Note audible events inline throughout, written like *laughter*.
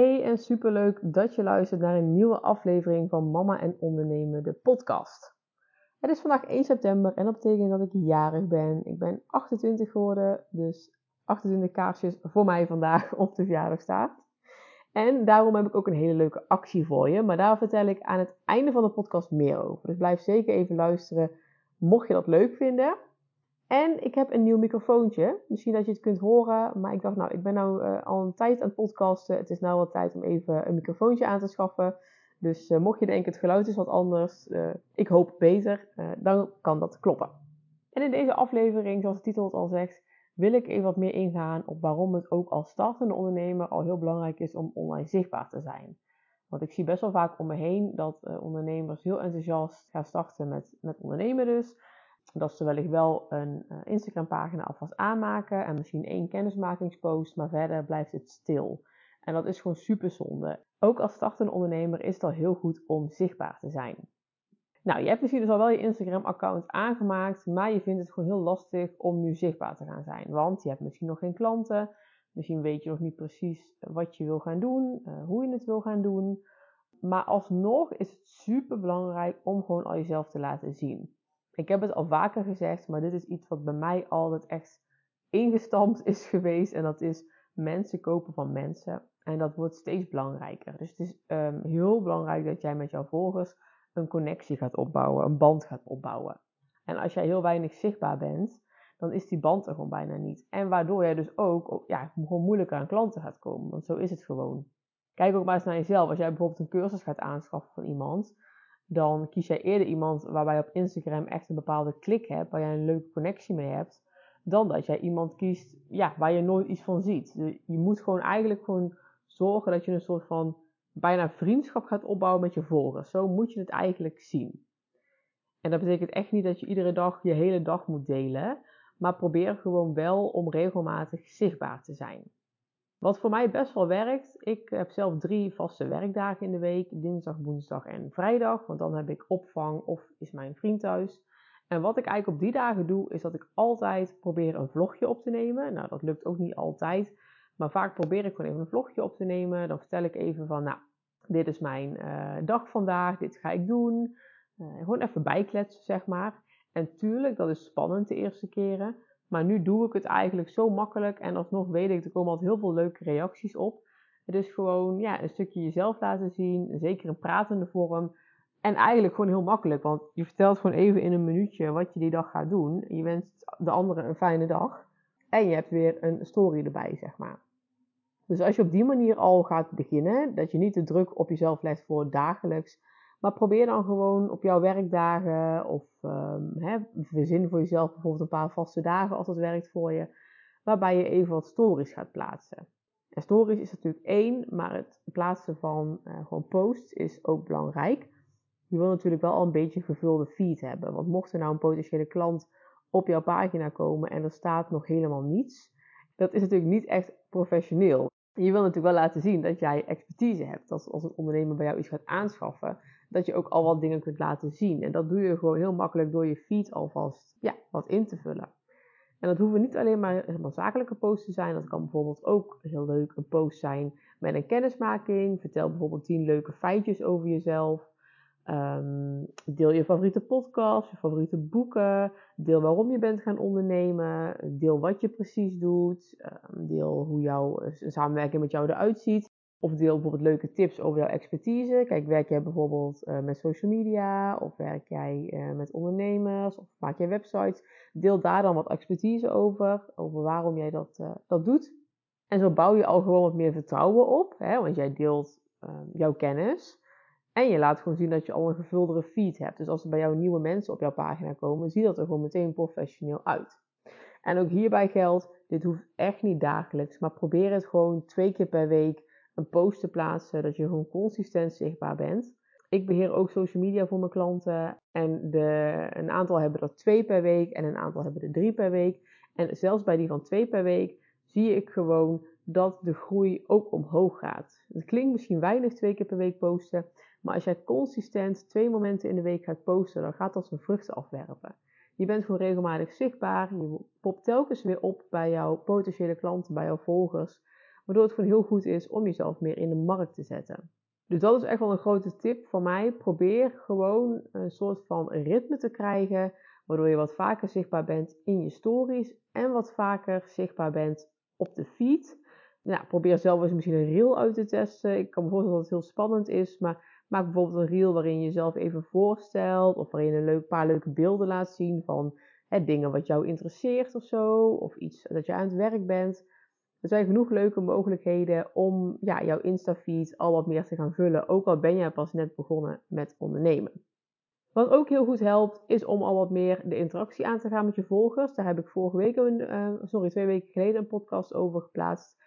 Hey en superleuk dat je luistert naar een nieuwe aflevering van Mama en Ondernemen, de podcast. Het is vandaag 1 september en dat betekent dat ik jarig ben. Ik ben 28 geworden, dus 28 kaarsjes voor mij vandaag *laughs* op de verjaardag staat. En daarom heb ik ook een hele leuke actie voor je, maar daar vertel ik aan het einde van de podcast meer over. Dus blijf zeker even luisteren, mocht je dat leuk vinden. En ik heb een nieuw microfoontje. Misschien dat je het kunt horen. Maar ik dacht, nou, ik ben nou uh, al een tijd aan het podcasten. Het is nou wel tijd om even een microfoontje aan te schaffen. Dus uh, mocht je denken, het geluid is wat anders. Uh, ik hoop beter. dan kan dat kloppen. En in deze aflevering, zoals de titel het al zegt, wil ik even wat meer ingaan op waarom het ook als startende ondernemer al heel belangrijk is om online zichtbaar te zijn. Want ik zie best wel vaak om me heen dat ondernemers heel enthousiast gaan starten met, met ondernemen dus dat ze wellicht wel een uh, Instagram pagina alvast aanmaken en misschien één kennismakingspost, maar verder blijft het stil. En dat is gewoon super zonde. Ook als startende ondernemer is het al heel goed om zichtbaar te zijn. Nou, je hebt misschien dus al wel je Instagram-account aangemaakt, maar je vindt het gewoon heel lastig om nu zichtbaar te gaan zijn. Want je hebt misschien nog geen klanten, misschien weet je nog niet precies wat je wil gaan doen, uh, hoe je het wil gaan doen. Maar alsnog is het super belangrijk om gewoon al jezelf te laten zien. Ik heb het al vaker gezegd, maar dit is iets wat bij mij altijd echt ingestampt *laughs* is geweest. En dat is mensen kopen van mensen. En dat wordt steeds belangrijker. Dus het is um, heel belangrijk dat jij met jouw volgers een connectie gaat opbouwen, een band gaat opbouwen. En als jij heel weinig zichtbaar bent, dan is die band er gewoon bijna niet. En waardoor jij dus ook ja, gewoon moeilijker aan klanten gaat komen. Want zo is het gewoon. Kijk ook maar eens naar jezelf. Als jij bijvoorbeeld een cursus gaat aanschaffen van iemand, dan kies jij eerder iemand waarbij je op Instagram echt een bepaalde klik hebt, waar jij een leuke connectie mee hebt, dan dat jij iemand kiest ja, waar je nooit iets van ziet. Je moet gewoon eigenlijk gewoon zorgen dat je een soort van bijna vriendschap gaat opbouwen met je volgers. Zo moet je het eigenlijk zien. En dat betekent echt niet dat je iedere dag je hele dag moet delen, maar probeer gewoon wel om regelmatig zichtbaar te zijn. Wat voor mij best wel werkt, ik heb zelf drie vaste werkdagen in de week, dinsdag, woensdag en vrijdag, want dan heb ik opvang of is mijn vriend thuis. En wat ik eigenlijk op die dagen doe, is dat ik altijd probeer een vlogje op te nemen. Nou, dat lukt ook niet altijd, maar vaak probeer ik gewoon even een vlogje op te nemen. Dan vertel ik even van, nou, dit is mijn uh, dag vandaag, dit ga ik doen. Uh, gewoon even bijkletsen, zeg maar. En tuurlijk, dat is spannend de eerste keren. Maar nu doe ik het eigenlijk zo makkelijk en alsnog weet ik, er komen altijd heel veel leuke reacties op. Het is gewoon ja, een stukje jezelf laten zien, zeker in pratende vorm. En eigenlijk gewoon heel makkelijk, want je vertelt gewoon even in een minuutje wat je die dag gaat doen. Je wenst de anderen een fijne dag. En je hebt weer een story erbij, zeg maar. Dus als je op die manier al gaat beginnen, dat je niet de druk op jezelf legt voor dagelijks maar probeer dan gewoon op jouw werkdagen of um, hè, verzin voor jezelf bijvoorbeeld een paar vaste dagen als dat werkt voor je, waarbij je even wat stories gaat plaatsen. En stories is natuurlijk één, maar het plaatsen van uh, gewoon posts is ook belangrijk. Je wil natuurlijk wel al een beetje een gevulde feed hebben, want mocht er nou een potentiële klant op jouw pagina komen en er staat nog helemaal niets, dat is natuurlijk niet echt professioneel. Je wil natuurlijk wel laten zien dat jij expertise hebt. Als, als een ondernemer bij jou iets gaat aanschaffen, dat je ook al wat dingen kunt laten zien. En dat doe je gewoon heel makkelijk door je feed alvast ja, wat in te vullen. En dat hoeven niet alleen maar helemaal zakelijke posts te zijn. Dat kan bijvoorbeeld ook heel leuk een post zijn met een kennismaking. Vertel bijvoorbeeld 10 leuke feitjes over jezelf. Um, deel je favoriete podcast, je favoriete boeken. Deel waarom je bent gaan ondernemen. Deel wat je precies doet. Um, deel hoe jouw samenwerking met jou eruit ziet. Of deel bijvoorbeeld leuke tips over jouw expertise. Kijk, werk jij bijvoorbeeld uh, met social media? Of werk jij uh, met ondernemers? Of maak jij websites? Deel daar dan wat expertise over. Over waarom jij dat, uh, dat doet. En zo bouw je al gewoon wat meer vertrouwen op. Hè? Want jij deelt ehm, jouw kennis. En je laat gewoon zien dat je al een gevuldere feed hebt. Dus als er bij jou nieuwe mensen op jouw pagina komen, ziet dat er gewoon meteen professioneel uit. En ook hierbij geldt, dit hoeft echt niet dagelijks, maar probeer het gewoon twee keer per week een post te plaatsen, dat je gewoon consistent zichtbaar bent. Ik beheer ook social media voor mijn klanten en de, een aantal hebben er twee per week en een aantal hebben er drie per week. En zelfs bij die van twee per week zie ik gewoon dat de groei ook omhoog gaat. Het klinkt misschien weinig twee keer per week posten, maar als jij consistent twee momenten in de week gaat posten, dan gaat dat zijn vruchten afwerpen. Je bent gewoon regelmatig zichtbaar, je popt telkens weer op bij jouw potentiële klanten, bij jouw volgers. Waardoor het gewoon heel goed is om jezelf meer in de markt te zetten. Dus dat is echt wel een grote tip van mij. Probeer gewoon een soort van ritme te krijgen, waardoor je wat vaker zichtbaar bent in je stories en wat vaker zichtbaar bent op de feed. Nou, probeer zelf eens misschien een reel uit te testen. Ik kan voorstellen dat het heel spannend is, maar maak bijvoorbeeld een reel waarin je jezelf even voorstelt of waarin je een leuk, paar leuke beelden laat zien van hè, dingen wat jou interesseert of zo, of iets dat je aan het werk bent. Er zijn genoeg leuke mogelijkheden om ja, jouw Insta-feed al wat meer te gaan vullen, ook al ben jij pas net begonnen met ondernemen. Wat ook heel goed helpt, is om al wat meer de interactie aan te gaan met je volgers. Daar heb ik vorige week, een, uh, sorry, twee weken geleden een podcast over geplaatst.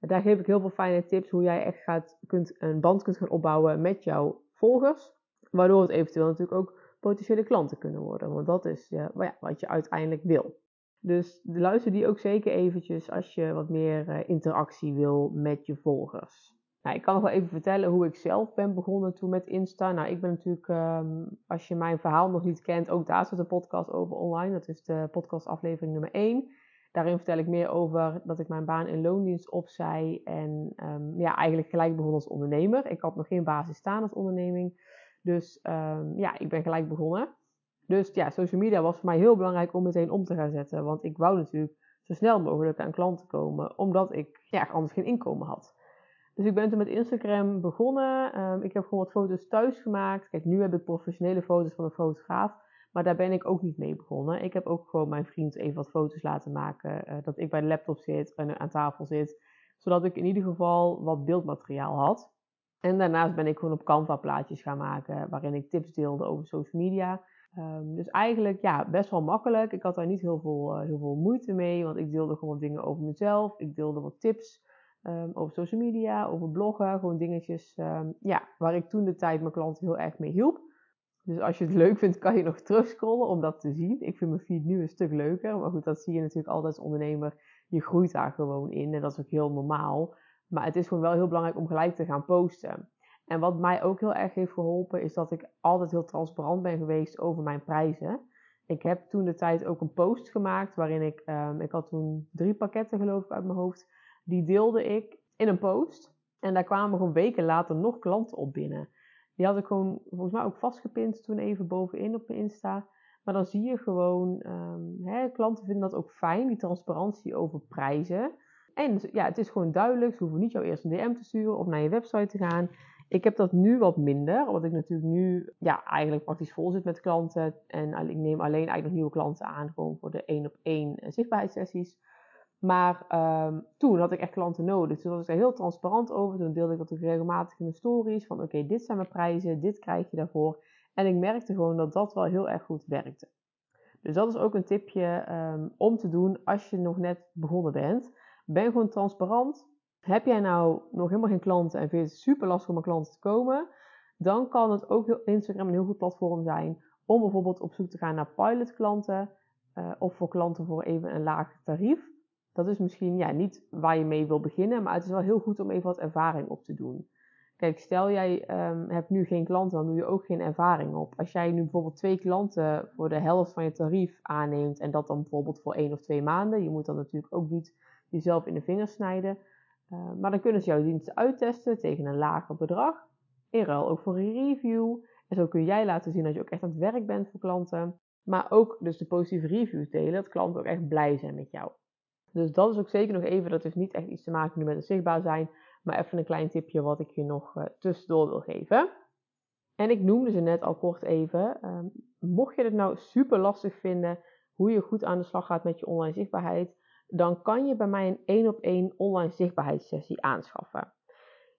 Daar geef ik heel veel fijne tips hoe jij echt gaat, kunt, een band kunt gaan opbouwen met jouw volgers. Waardoor het eventueel natuurlijk ook potentiële klanten kunnen worden. Want dat is ja, wat je uiteindelijk wil. Dus luister die ook zeker eventjes als je wat meer uh, interactie wil met je volgers. Nou, ik kan nog wel even vertellen hoe ik zelf ben begonnen toen met Insta. Nou, ik ben natuurlijk, um, als je mijn verhaal nog niet kent, ook daar staat een podcast over online. Dat is de podcast aflevering nummer 1. Daarin vertel ik meer over dat ik mijn baan in loondienst opzij en um, ja, eigenlijk gelijk begon als ondernemer. Ik had nog geen basis staan als onderneming. Dus um, ja, ik ben gelijk begonnen. Dus ja, social media was voor mij heel belangrijk om meteen om te gaan zetten. Want ik wou natuurlijk zo snel mogelijk aan klanten komen, omdat ik ja, anders geen inkomen had. Dus ik ben toen met Instagram begonnen. Um, ik heb gewoon wat foto's thuis gemaakt. Kijk, nu heb ik professionele foto's van een fotograaf. Maar daar ben ik ook niet mee begonnen. Ik heb ook gewoon mijn vriend even wat foto's laten maken. Uh, dat ik bij de laptop zit en aan tafel zit. Zodat ik in ieder geval wat beeldmateriaal had. En daarnaast ben ik gewoon op Canva plaatjes gaan maken. Waarin ik tips deelde over social media. Um, dus eigenlijk ja, best wel makkelijk. Ik had daar niet heel veel, uh, heel veel moeite mee. Want ik deelde gewoon dingen over mezelf. Ik deelde wat tips. Um, over social media, over bloggen, gewoon dingetjes um, ja, waar ik toen de tijd mijn klanten heel erg mee hielp. Dus als je het *laughs* leuk vindt, kan je nog terugscrollen om dat te zien. Ik vind mijn feed nu een stuk leuker, maar goed, dat zie je natuurlijk altijd als ondernemer. Je groeit daar gewoon in en dat is ook heel normaal. Maar het is gewoon wel heel belangrijk om gelijk te gaan posten. En wat mij ook heel erg heeft geholpen, is dat ik altijd heel transparant ben geweest over mijn prijzen. Ik heb toen de tijd ook een post gemaakt waarin ik, um, ik had toen drie pakketten geloof ik uit mijn hoofd die deelde ik in een post. En daar kwamen gewoon weken later nog klanten op binnen. Die had ik gewoon volgens mij ook vastgepind toen even bovenin op mijn Insta. Maar dan zie je gewoon, um, hè, klanten vinden dat ook fijn, die transparantie over prijzen. En ja, het is gewoon duidelijk, ze hoeven niet jou eerst een DM te sturen of naar je website te gaan. Ik heb dat nu wat minder, omdat ik natuurlijk nu ja, eigenlijk praktisch vol zit met klanten. En ik neem alleen eigenlijk nog nieuwe klanten aan, gewoon voor de één op één zichtbaarheidssessies. Maar um, toen had ik echt klanten nodig. Dus was ik daar heel transparant over. Toen deelde ik dat ook regelmatig in mijn stories. Van oké, dit zijn mijn prijzen, dit krijg je daarvoor. En ik merkte gewoon dat dat wel heel erg goed werkte. Dus dat is ook een tipje um, om te doen als je nog net begonnen bent. Ben gewoon transparant. Heb jij nou nog helemaal geen klanten en vind je het super lastig om aan klanten te komen? Dan kan het ook Instagram een heel goed platform zijn om bijvoorbeeld op zoek te gaan naar pilotklanten. Uh, of voor klanten voor even een lager tarief dat is misschien ja, niet waar je mee wil beginnen, maar het is wel heel goed om even wat ervaring op te doen. Kijk, stel jij um, hebt nu geen klanten, dan doe je ook geen ervaring op. Als jij nu bijvoorbeeld twee klanten voor de helft van je tarief aanneemt en dat dan bijvoorbeeld voor één of twee maanden, je moet dan natuurlijk ook niet jezelf in de vingers snijden, uh, maar dan kunnen ze jouw diensten uittesten tegen een lager bedrag, in ruil ook voor een review. En zo kun jij laten zien dat je ook echt aan het werk bent voor klanten, maar ook dus de positieve reviews delen, dat klanten ook echt blij zijn met jou. Dus dat is ook zeker nog even, dat heeft niet echt iets te maken nu met het zichtbaar zijn, maar even een klein tipje wat ik je nog uh, tussendoor wil geven. En ik noemde ze net al kort even. Um, mocht je het nou super lastig vinden hoe je goed aan de slag gaat met je online zichtbaarheid, dan kan je bij mij een één op één online zichtbaarheidssessie aanschaffen.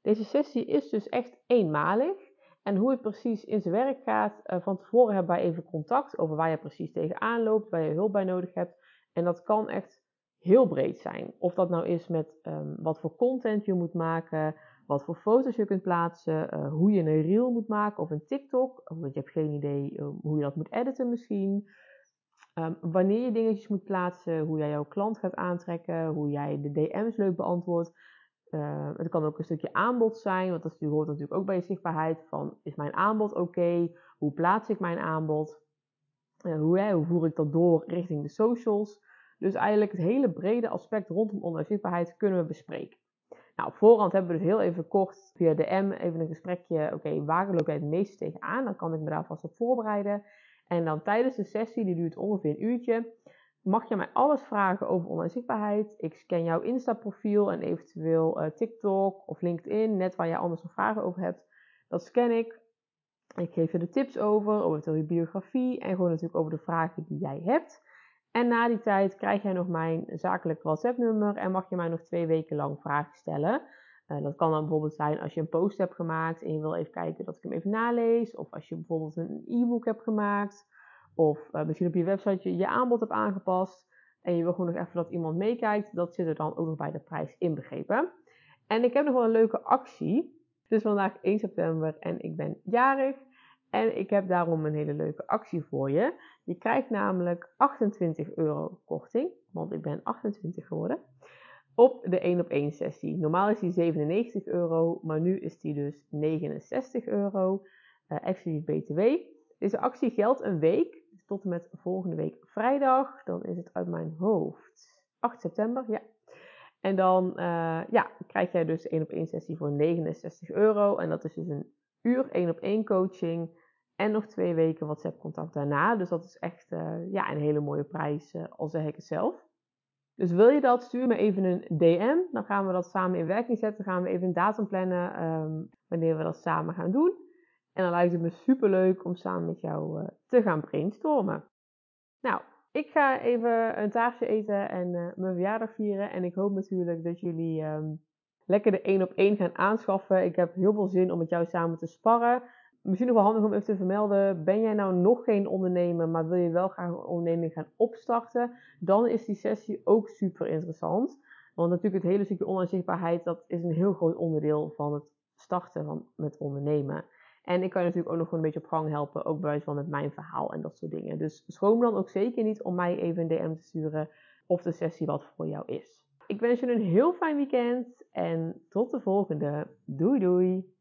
Deze sessie is dus echt eenmalig. En hoe het precies in zijn werk gaat, uh, van tevoren hebben wij even contact over waar je precies tegenaan loopt, waar je hulp bij nodig hebt. En dat kan echt heel breed zijn. Of dat nou is met um, wat voor content je moet maken, wat voor foto's je kunt plaatsen, uh, hoe je een reel moet maken of een TikTok, want je hebt geen idee um, hoe je dat moet editen misschien. Um, wanneer je dingetjes moet plaatsen, hoe jij jouw klant gaat aantrekken, hoe jij de DM's leuk beantwoordt. Uh, het kan ook een stukje aanbod zijn, want dat hoort natuurlijk ook bij je zichtbaarheid. Van, is mijn aanbod oké? Hoe plaats ik mijn aanbod? Hoe, hoe voer ik dat door richting de socials? Dus eigenlijk het hele brede aspect rondom online zichtbaarheid kunnen we bespreken. Nou, voorhand hebben we dus heel even kort via de M even een gesprekje. Oké, waar loop jij het meeste tegenaan? Dan kan ik me daar vast op voorbereiden. En dan tijdens de sessie, die duurt ongeveer een uurtje, mag je mij alles vragen over online zichtbaarheid. Ik scan jouw Insta-profiel en eventueel uh, TikTok of LinkedIn, net waar je anders nog vragen over hebt. Dat scan ik. Ik geef je de tips over, over je biografie en gewoon natuurlijk over de vragen die jij hebt. En na die tijd krijg jij nog mijn zakelijk WhatsApp-nummer en mag je mij nog twee weken lang vragen stellen. Uh, dat kan dan bijvoorbeeld zijn als je een post hebt gemaakt en je wil even kijken dat ik hem even nalees. Of als je bijvoorbeeld een e-book hebt gemaakt. Of misschien op je website je, je aanbod hebt aangepast. En je wil gewoon nog even dat iemand meekijkt. Dat zit er dan ook nog bij de prijs inbegrepen. En ik heb nog wel een leuke actie. Het is vandaag 1 september en ik ben jarig. En ik heb daarom een hele leuke actie voor je. Je krijgt namelijk 28 euro korting, want ik ben 28 geworden, op de 1 op 1 sessie. Normaal is die 97 euro, maar nu is die dus 69 euro, uh, exclusief BTW. Deze actie geldt een week, tot en met volgende week vrijdag. Dan is het uit mijn hoofd 8 september, ja. En dan uh, ja, krijg jij dus 1 op 1 sessie voor 69 euro. En dat is dus een uur 1 op 1 coaching en nog twee weken WhatsApp-contact daarna. Dus dat is echt uh, ja, een hele mooie prijs, al zeg ik het zelf. Dus wil je dat, stuur me even een DM. Dan gaan we dat samen in werking zetten. Dan gaan we even een datum plannen um, wanneer we dat samen gaan doen. En dan lijkt het me super leuk om samen met jou uh, te gaan brainstormen. Nou, ik ga even een taartje eten en mijn verjaardag vieren. En ik hoop natuurlijk dat jullie um, lekker de één op één gaan aanschaffen. Ik heb heel veel zin om met jou samen te sparren misschien nog wel handig om even te vermelden. Ben jij nou nog geen ondernemer, maar wil je wel graag een onderneming gaan opstarten? Dan is die sessie ook super interessant. Want natuurlijk het hele stukje online zichtbaarheid, dat is een heel groot onderdeel van het starten van, met ondernemen. En ik kan je natuurlijk ook nog gewoon een beetje op gang helpen, ook bij van met mijn verhaal en dat soort dingen. Dus schroom dan ook zeker niet om mij even een DM te sturen of de sessie wat voor jou is. Ik wens je een heel fijn weekend en tot de volgende. Doei doei!